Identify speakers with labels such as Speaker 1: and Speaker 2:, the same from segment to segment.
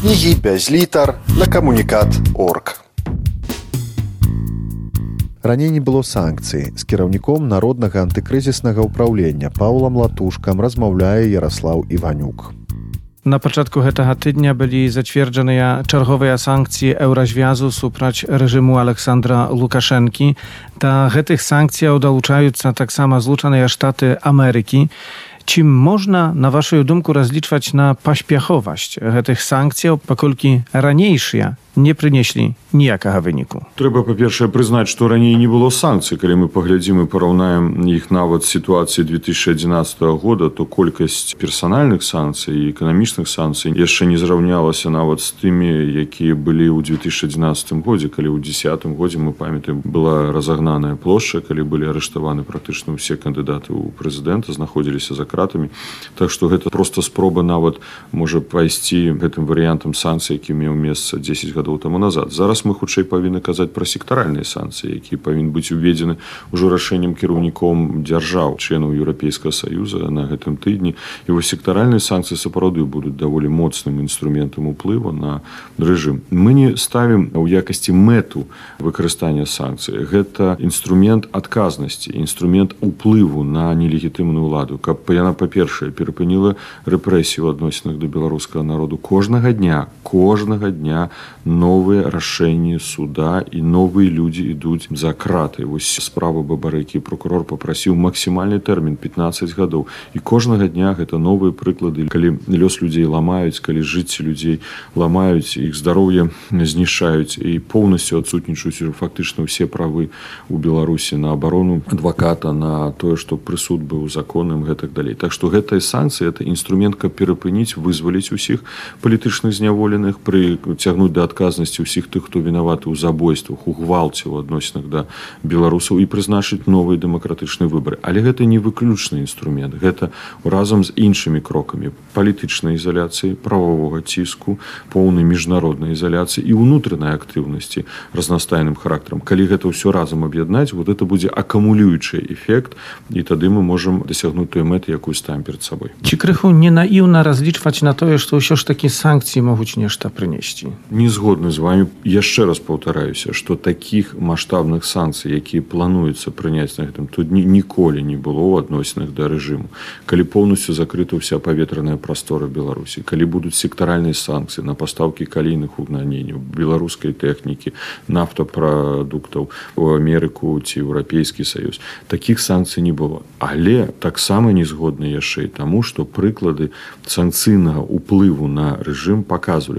Speaker 1: кнігі без літар на камунікат орг Раней не было санкцый з кіраўніком народнага антыкрызіснага ўправлення паулам латушкам размаўляе Ярослаў Іванюк.
Speaker 2: На пачатку гэтага тыдня былі зацверджаныя чарговыя санкцыі еўразвязу супраць рэжыму Александра Лукашэнкі. Да гэтых санкцыяў далучаюцца таксама злучаныя штаты Амерыкі. Ці можна на вашу думку разлічваць на паспяховасць гэтых санкцыяў, паколькі ранейшыя не прынеслі ніякага выніку
Speaker 3: трэба па-першае прызнаць што раней не было санкцый калі мы паглядзім і параўнаем іх нават сітуацыі 2011 года то колькасць персанальных санкцый і эканамічных санкцый яшчэ не зраўнялася нават з тымі якія былі ў 2011 годзе калі ў десятым годзе мы памятаем была разагнаная плошча калі былі арыштаваны практычна ўсе кандыдаты ў прэзідэнта знаходзіліся за кратамі так што гэта просто спроба нават можа пайсці гэтым варыянтам санкцый які меў месца 10 гадоў таму назад. Зараз мы хутчэй павінны казаць пра сектаральныя санкцыі які павін быць уведзены ўжо рашэннем кіраўніком дзяржаў членаў еўрапейскага саюза на гэтым тыдні. І вось сектаральныя санкцыі сапраўды будуць даволі моцным інструментам уплыву на рэжым. Мы не ставім у якасці мэту выкарыстання санкцыі. Гэта інструмент адказнасці інструмент уплыву на нелегітымную ладу каб яна па-першае перапыніла рэпрэсію адносінах да беларускага народу кожнага дня кожнага дня новыя рашэнні суда і новыя людзі ідуць за краты вось справа бабарэкі прокурор попрасіў максімальны тэрмін 15 гадоў. І кожнага дня гэта новыя прыклады. Калі лёс людзей ламаюць калі жыцці людзей ламаюць іх здароўе знішаюць і поўнасцю адсутнічаюць фактычна ўсе правы у беларусі на абарону адваката на тое што прысуд быў законным гэтак далей. Так што гэтая санкцыя это інструмент каб перапыніць вызваліць усіх палітычных зняволеных прыцягнуць да адказнасці ўсіх тых хто вінаваты ў забойствах у гвалце ў адносінах да беларусаў і прызначыць новыя дэмакратычныя выбары але гэта не выключны інструмент гэта разам з іншымі крокамі палітычнай ізаляцыі правовога ціску поўнай міжнароднай ізаляцыі і ўнутранай актыўнасці разнастайным характарам калі гэта ўсё разам аб'яднаць вот это будзе акумулюючы эфект і тады мы можемм дасягнуць той мэты якую ставим перед сабой
Speaker 2: ці крыху не наіўна разлічваць на тое што ўсё ж такі санкцыі могуць нешта прынесці.
Speaker 3: Не згод згодны з вами яшчэ раз паўтараюся что таких маштабных санкцый якія плануецца прыняць на гэтым тут ні, ніколі не было ў адносінах да рэжыму. Калі поўнасцю закрыта ўся паветраная прастора беларусі калі будуць сектаральныя санкцыі на пастаўкі калійных угнаненняў беларускай тэхнікі нафтапрадуктаў у Амерыку ці еўрапейскі саюз таких санкцый не было. Але таксама не згодны яшчэ таму што прыклады санкцыйнага уплыву на рэжым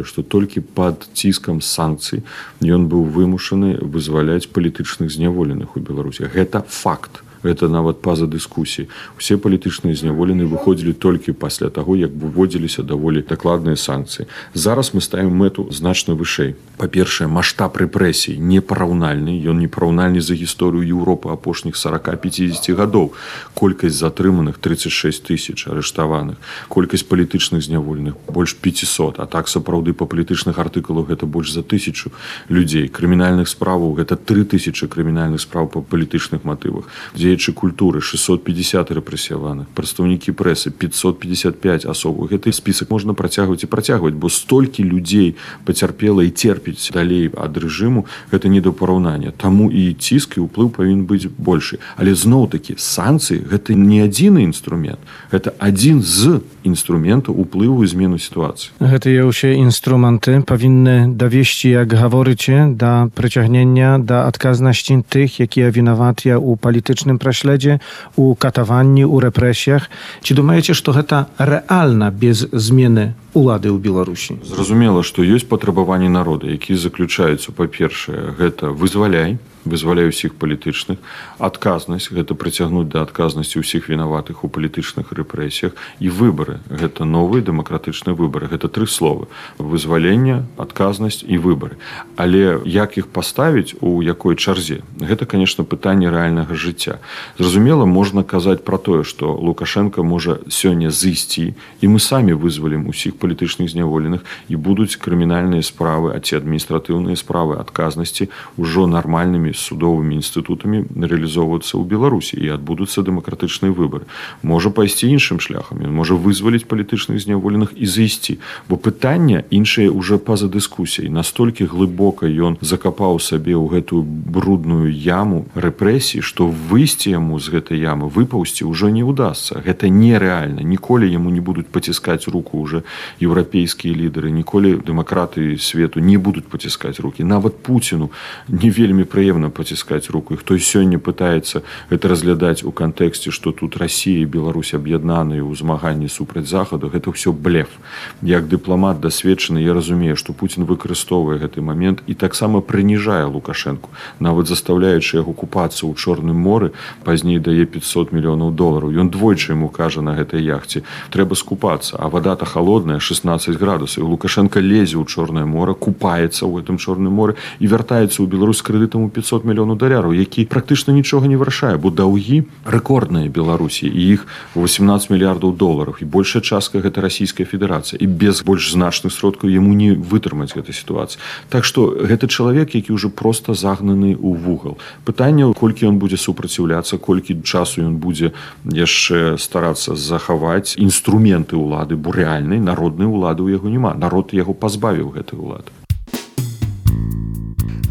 Speaker 3: показывалі што толькі пад ціск ціскам санкцый ён быў вымушаны вызваляць палітычных зняволеных у беларусі. Гэта факт гэта нават па-за дыскусіі усе палітычныя зняволены выходзілі толькі пасля таго як выводзіліся даволі дакладныя санкцыі зараз мы ставім мэту значна вышэй па-першае маштаб рэпрэсій непараўнальны ён не параўнальны за гісторыю Еўропы апошніх 40-50 гадоў колькасць затрыманых 36 тысяч арыштаваных колькасць палітычных зняволеных больш 500 а так сапраўды па палітычных артыкулах гэта больш за тысячу людзей крымінальных справаў гэта 3000 крымінальных справ па палітычных матывах дзе дзеячы культуры 650 рэпрэсіяваных прадстаўнікі прэсы 555 асобаў. Гэты спісак можна працягваць і працягваць бо столькі людзей пацярпела і терпіць далей ад рэжыму гэта не да параўнання таму і ціск і ўплыў павінен быць большы. Але зноў такі санкцыі гэта не адзіны інструмент гэта адзін з інструментаў уплыву змену сітуацыі.
Speaker 2: Гэтыя ўсе інструменты павінны давесці як гаворыце да прыцягнення да адказнасці тых якія вінаватыя ў палітычным праследзе у катаванні у рэпрэсіях ці думаеце што гэта рэальна без змены улады ў беларусі
Speaker 3: зразумела што ёсць патрабаванні народа які заключаюцца па-першае гэта вызваляй вызваляю усіх палітычных. Адказнасць гэта прыцягнуць да адказнасці ўсіх вінаватых у палітычных рэпрэсіях. І выбары. Гэта новыя дэмакратычныя выбары. Гэта тры словы. Вызвалення адказнасць і выбары. Але як іх паставіць у якой чарзе? Гэта конечно пытанне рэальнага жыцця. Зразумела можна казаць пра тое што лукашенко можа сёння зысці і мы самі вызвалім усіх палітычных зняволеных і будуць крымінальныя справы а ці адміністратыўныя справы адказнасці ўжо нармальнымі з судовымі інстытутамі рэалізоўвацца ў беларусі і адбудуцца дэмакратычныя выборы. Можа пайсці іншым шляхам ён можа вызваліць палітычных зняволеных і зайсці бо пытанне іншае уже па-за дыскусіяй настолькі глыбока ён закапаў сабе ў гэтую брудную яму рэпрэсіі што выйсці яму з гэтай ямы выпаўсці ўжо не ўдасся гэта нереальна ніколі яму не будуць паціскаць руку уже еўрапейскія лідары ніколі дэмакраты свету не будуць паціскаць руки нават пуціну не вельмі прыемна паціскаць руку хто сёння пытаецца это разглядаць у кантэксце што тут Росія Беларусь аб'яднаныя ў змаганні супраць захаду. Гэта ўсё блеф. Як дыпламат дасведчаны я разумею што Пуін выкарыстоўвае гэты момент і таксама прыніжае лукашэнку нават заставляючы яго купацца ў чорным моры пазней дае 500 мільёнаў долараў ён двойчы яму кажа на гэтай яхце трэба скупацца а вода-то холодная 16 градусаў лукашенко лезе ў чорное море купаецца ў гэтым чорным море і вяртаецца ў Беларусь крэдытам у 500 мільёнаў даляраў які практычна нічога не вырашае бо даўгі рэкордныя беларусі і іх 18 мільярдаў долараў і большая частка гэта расійская федэрацыя і без больш значных сродкаў яму не вытрымаць гэтай сітуацыі так што гэты чалавек які ўжо просто загнаны ў вугал пытанне колькі ён будзе супраціўляцца колькі часу ён будзе яшчэ старацца захаваць інструменты ўлады бо рэальнай народнай улады ў яго няма народ яго пазбавіў гэтай улады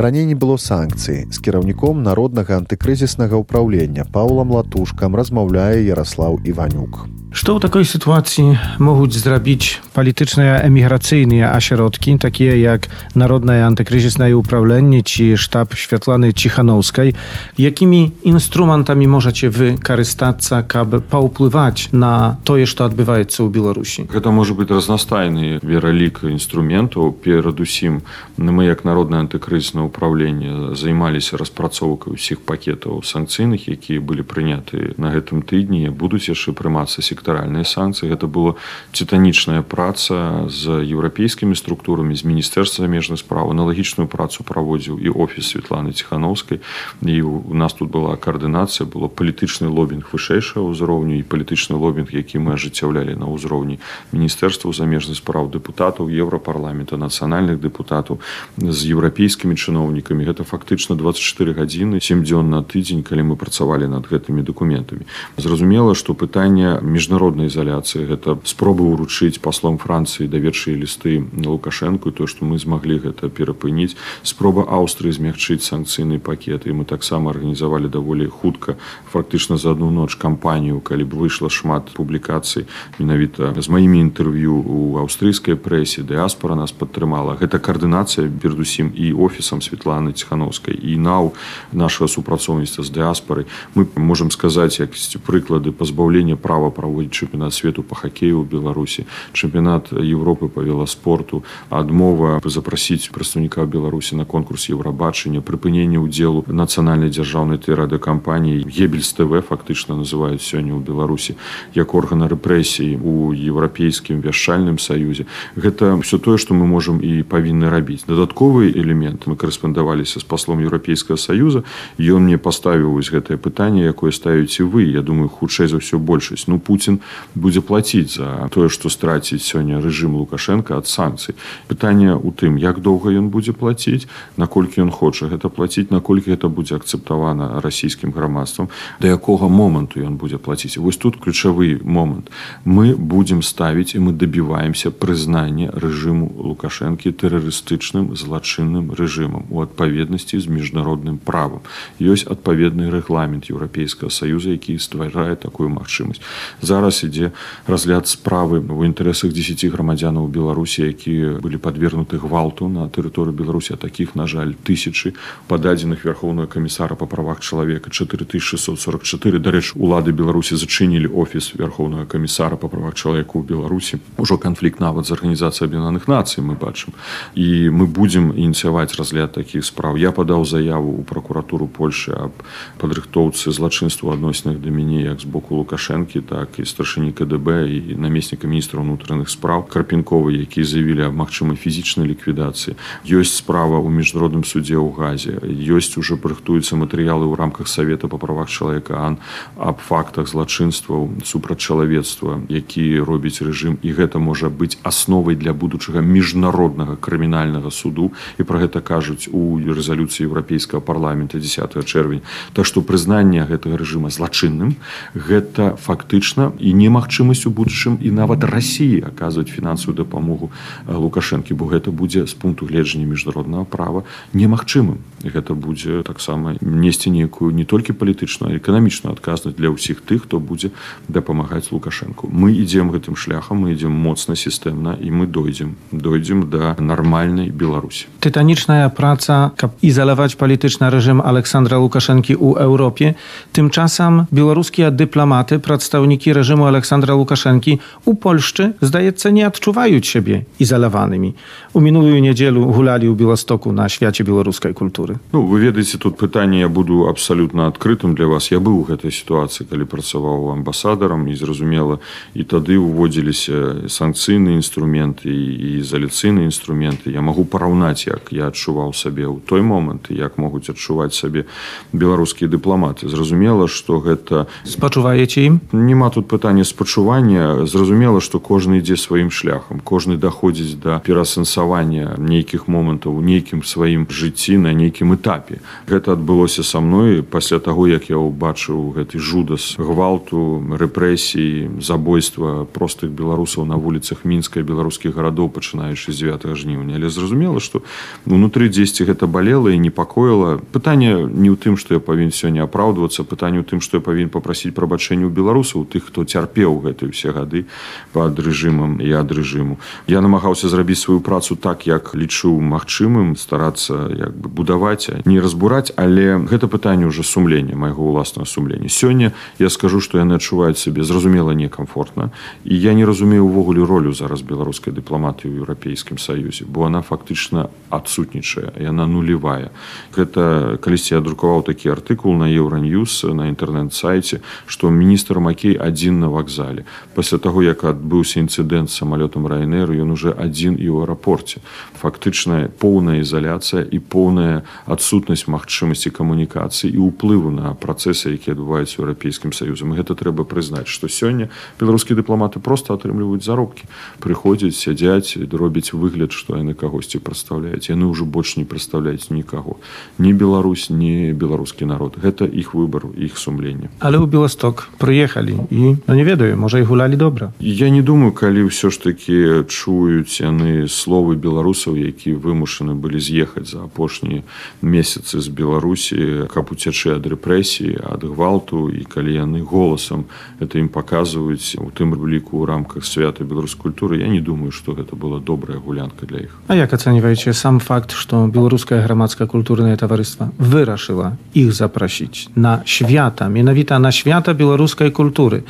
Speaker 1: раней не было санкцый. З кіраўніком народнага антыкрызіснага ўправлення паулам латушкам размаўляе ярослаў іванюк
Speaker 2: Што ў такой сітуацыі могуць зрабіць палітычныя эміграцыйныя асяродкі, такія як народнае антыкрызіснае ўправленне ці штаб святланы ціханаўскай, якімі інструментамі можаце вы карыстацца, каб паўплываць на тое, што адбываецца ў Беларусі.
Speaker 3: Гэта можа быць разнастайны вералік інструментаў. Перадусім мы як народнае антыкрызнае ўправленне займаліся распрацоўкай усіх пакетаў санкцыйных, якія былі прыняты на гэтым тыдні, будуць яшчэ прымацца сектаральныя санкцыі гэта было цітанічная праца з еўрапейскімі структурамі з міністэрства замежных справ аналагічную працу праводзіў і офіс Светланы ціхановскай і у нас тут была каардынацыя было палітычны лобінг вышэйшага ўзроўню і палітычны лобінг які мы ажыццяўлялі на ўзроўні міністэрства замежных справ дэпутатаў еўрапарламента нацыянальных дэпутатаў з еўрапейскімі чыноўнікамі гэта фактычна 24 гадзіны 7 дзён на тыдзень калі мы працавалі над гэтымі дакументамі зразумела што пытанне між міжнароднай ізаляцыі гэта спробы ўручыць паслом францыі даверчыя лісты лукашэнку то што мы змаглі гэта перапыніць спроба аўстрыі змягчыць санкцыйны пакет. І мы таксама арганізавалі даволі хутка фактычна за одну ноч кампанію калі б выйшла шмат публікацый менавіта з маімі інтэрв'ю у аўстрыйскай прэсе дыаспора нас падтрымала гэта каардынацыя перадусім і офісам Светланы ціхановскай і нау нашага супрацоўніцтва з дыаспорай мы можемм сказаць якасці прыклады пазбаўлення права праводзіць праводзіць чэмпіонат свету по хоккею ў беларусі чэмпіянат Европы по веласпорту адмова запрасіць прадстаўніка беларусі на конкурс еўрабачання прыпынення ўдзелу нацыянальнай дзяржаўнай тэрадакампаніі гебельс тв фактычна называюць сёння ў беларусі як органа рэпрэсіі у еўрапейскім вяшчальным саюзе гэта все тое что мы можемм і павінны рабіць дадатковы элемент. Мы карэспандаваліся з паслом еўрапейскага саюза ён мне паставіў вось гэтае пытанне якое ставіце вы. Я думаю хутчэй за ўсё большасць ну Пуін Пуін будзе плаціць за тое што страціць сёння рэжым лукашенко ад санкцый пытанне у тым як доўга ён будзе плаціць наколькі ён хоча гэта плаціць наколькі гэта будзе акцэптавана расійскім грамадствам да якога моманту ён будзе плаціць вось тут ключавы момант мы будзем ставіць і мы дабіваемся прызнання рэжыму лукашэнкі тэрарыстычным злачынным рэжымам у адпаведнасці з міжнародным правам ёсць адпаведны рэгламент еўрапейскага саюза які стварае такую магчымасць. Зараз зараз ідзе разгляд справы в інтарэсах 10 грамадзянаў беларусі якія былі подвергнуты гвалту на тэрыторыю беларусі таких на жаль тысячи пададзеных верхоўного камісара по правах чалавека. 4644 дарэч улады беларусі зачынілі офіс верхоўного камісара по правах чалавеку ў беларусі. Ужо канфлікт нават з арганізацыі аб'янаных нацый мы бачым. І мы будзем ініцыяваць разгляд таких спраў. Я падаў заяву у прокуратуру польши аб падрыхтоўцы злачынству адносных да мяне як з боку лукашэнкі так і старшыні КДБ і намесніка міністра ўнутраных справ карпінковы які заявілі аб магчымай фізічнай ліквідацыі. Ёсць справа ў міжнародным суддзе ў газе. Ёсць уже рыхтуюцца матэрыялы ў рамках савета па правах чалавека ан аб фактах злачынстваў супрацьчалавецтва які робіць рэжым. І гэта можа быць асновай для будучага міжнароднага крымінальнага суду. І пра гэта кажуць у рэзалюцыі еўрапейскага парламента 10 чэрвень так што прызнанне гэтага рэжыма злачынным гэта фактычна і немагчымасць у будучым і нават рассіі аказваць фінансавую дапамогу лукашэнкі бо гэта будзе з пункту гледжання міжнароднага права немагчымым. Гэта будзе таксама несці нейкую не толькі палітычную эканамічную адказнасць для ўсіх тых хто будзе дапамагаць лукашэнку. Мы ідзем гэтым шляхам мы ідзем моцна сістэмна і мы дойдзем дойдзем да нармальнай беларусі.
Speaker 2: Tytaniczna praca, kab izolować polityczny reżim Aleksandra Łukaszenki u Europie. Tymczasem białoruskie dyplomaty, przedstawniki reżimu Aleksandra Łukaszenki u Polszczy, zdaje się, nie odczuwają siebie izolowanymi. U minulą niedzielu hulali u Białostoku na świecie białoruskiej kultury.
Speaker 3: Ну, вы ведаеце тут пытанне я буду абсалютна адкрытым для вас я быў у гэтай сітуацыі калі працаваў амбасадарам і зразумела і тады уводзіліся санкцыйныя інструменты і ізаляцыйныя інструменты я магу параўнаць як я адчуваў сабе ў той момант як могуць адчуваць сабе беларускія дыпламаты зразумела што гэта
Speaker 2: спачуваеце ім
Speaker 3: няма тут пытання спачування зразумела што кожны ідзе сваім шляхам кожны даходзіць да пераасэнсавання нейкіх момантаў у нейкім сваім жыцці на нейкім этапе. Гэта адбылося са мной пасля таго як я ўбачыў гэты жудас гвалту рэпрэсіі забойства простых беларусаў на вуліцах мінска беларускіх гарадоў пачынаючы з 9 жніўня. Але зразумела што унутры дзесьці гэта балела і непакоіла. Пытанне не ў тым што я павінен сёння апраўдвацца пытанне ў тым што я павінен попрасіць прабачэння ў беларусаў тых хто цярпеў гэтыя ўсе гады пад рэжымам і ад рэжыму. Я намагаўся зрабіць сваю працу так як лічу магчымым старацца як бы будаваць не разбураць але гэта пытанне ўжо сумлення майго ўласнага сумлення. Сёння я скажу што яны адчуваюць сябе зразумела некамфортна і я не разумею увогуле ролю зараз беларускай дыпламатыі ў еўрапейскім саюзе бо она фактычна адсутнічае яна нулевая гэта калісьці я друкаваў такі артыкул на еўраньюз на інтэрнэт-сайце што міністр макей адзін на вакзале. Пасля таго як адбыўся інцыдэнт самалётам райнеру ён уже адзін і ў аэрапорце. Фактычная поўная ізаляцыя і поўная адсутнасць магчымасці камунікацыі і ўплыву на працэсы які адбываюцца еўрапейскім саюзам гэта трэба прызнаць што сёння беларускія дыпламаты просто атрымліваюць заробкі. Прыходзяць сядзяць робяць выгляд што яны кагосьці прадстаўляюць. Яны ўжо больш не прадстаўляюць нікаго. Не Беларусь не беларускі народ. Гэта іх выбар іх сумлення
Speaker 2: але ў беласток прыехалі і ну, не ведаю можа і гулялі добра
Speaker 3: я не думаю калі ўсё ж таки чуюць яны словы беларусаў які вымушаны былі з'ехаць за апошнія месяцы з беларусі каб уцячы ад рэпрэсіі ад гвалту і калі яны голасам это ім паказваюць у тым ліку ў рамках свята беларускай культуры я не думаю что гэта была добрая гулянка для іх.
Speaker 2: А як ацэньваеце сам факт што беларуская грамадска культурнае таварыства вырашыла іх запрасіць на свята менавіта на свята беларускай культуры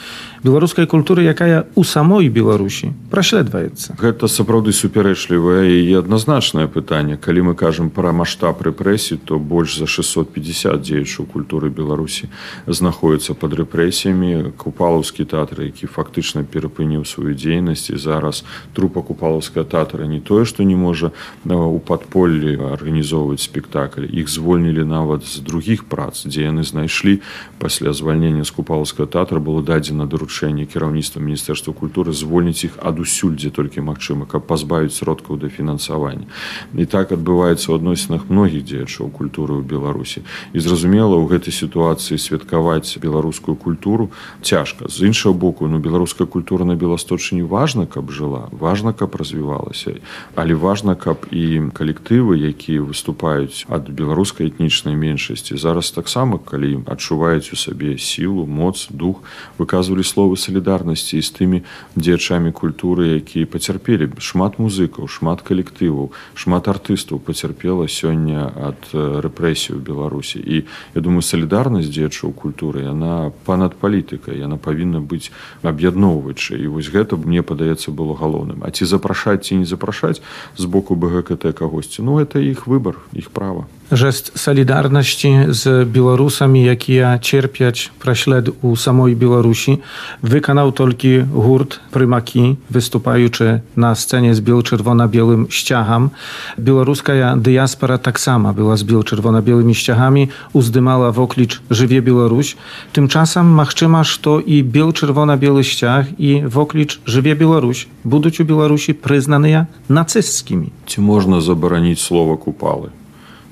Speaker 2: беларускай культуры якая у самой беларусі праследваецца.
Speaker 3: Гэта сапраўды супярэчлівае і адназначнае пытанне. Калі мы кажам пра маштаб рэпрэсій то больш за 650 дзеячаў культуры беларусі знаходіцца под рэпрэсіямі. Купалаўскі тэатр які фактычна перапыніў сваю дзейнасць і зараз трупа купалаўская тэатра не тое што не можа у падполлі арганізоўваць спектакль. Іх звольнілі нават з другіх прац дзе яны знайшлі пасля звальнення з купалаўскага тэатра было дадзена даручэнне кіраўніцтва міністэрства культуры звольніць іх адусюль дзе толькі магчыма каб пазбавіць сродкаў да фінансавання і так адбываецца ў адносінах многіх дзеячаў культуры ў беларусі і зразумела ў гэтай сітуацыі святкаваць беларускую культуру цяжка з іншага боку ну беларуская культура на беласточыне важна каб жыла важна каб развівалася але важна каб і калектывы якія выступаюць ад беларускай этнічнай меншасці зараз таксама калі адчуваюць у сабе сілу моц дух выказвалі словы салідарнасці з тымі дзеячамі культуры якія пацярпелі. Шмат музыкаў шмат калектываў шмат артыстаў пацярпела сёння ад рэпрэсію беларусі. І я думаю салідарнасць дзечаў культуры яна панад палітыкай яна павінна быць аб'ядноўваючай. І вось гэта мне падаецца было галоўным. А ці запрашаць ці не запрашаць з боку бгкт кагосьці ну это іх выбор іх права
Speaker 2: жест салідарнасці з беларусамі якія церпяць праслед у самой беларусі выканаў толькі гурт прымакі выступаючы на сцэне з бел-чырвона-белым сцягам беларуская дыяспора таксама была з бел-чырвона-белымі сцягамі уздымала вокліч жыве Беларусь тымчасам магчыма што і бел-чырвона-белы сцяг і вокліч жыве Беларусь будуць у беларусі прызнаныя нацысцкімі
Speaker 3: ці можна забараніць слова купалы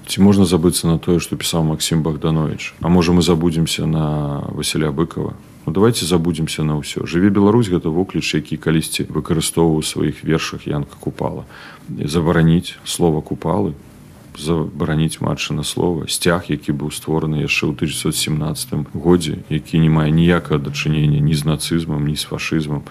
Speaker 3: ці можна забыцца на тое што пісаў Масім богданович. А можа мы забудземся на Васіля быкова? Ну, давайте забудземся на ўсё жыве Беларусь гэта вокліч які калісьці выкарыстоўваў сваіх вершах янка купала. Забараніць слова купалы забараніць матчы на слова сцяг які быў створаны яшчэ ў 1917 годзе які не мае ніякага дачынення ні з нацызмам ні з фашызмам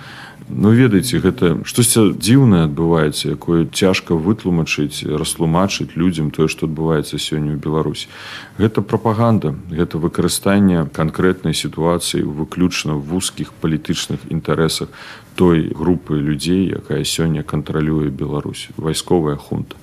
Speaker 3: Ну ведаеце гэта штосьці дзіўнае адбываецца якое цяжка вытлумачыць растлумачыць людзям тое што адбываецца сёння ў Беларусь гэта прапаганда гэта выкарыстанне канкрэтнай сітуацыі выключна в вузкіх палітычных інтарэсах той групы людзей якая сёння кантралюе Беларусь вайсковая хунта.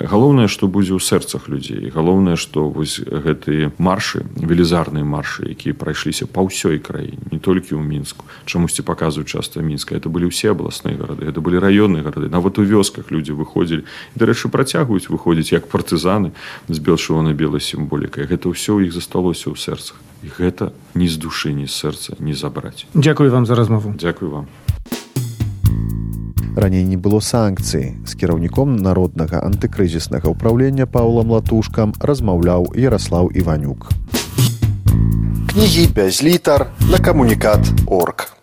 Speaker 3: Галоўнае што будзе ў сэрцах людзей. Галоўнае што вось гэтыя маршы велізарныя маршы якія прайшліся па ўсёй краіне не толькі ў мінску чамусьці паказваюць часта мінска. Это былі ўсе абласныя гарады это былі раённыя гарады. Нават у вёсках людзі выходзілі. Дарэчы працягваюць выходзіць як партызаны з белшывана белай сімволікай. Гэта ўсё іх засталося ў сэрцах. І гэта ні з душы ні з сэрца не забраць.
Speaker 2: Дякую вам за размову.
Speaker 3: Дякую вам
Speaker 1: раней не было санкцыі з кіраўніком народнага антыкрызіснага ўправлення паўлам латушкам размаўляў ярослаў іванюк. Кнігі без літар на камунікат орг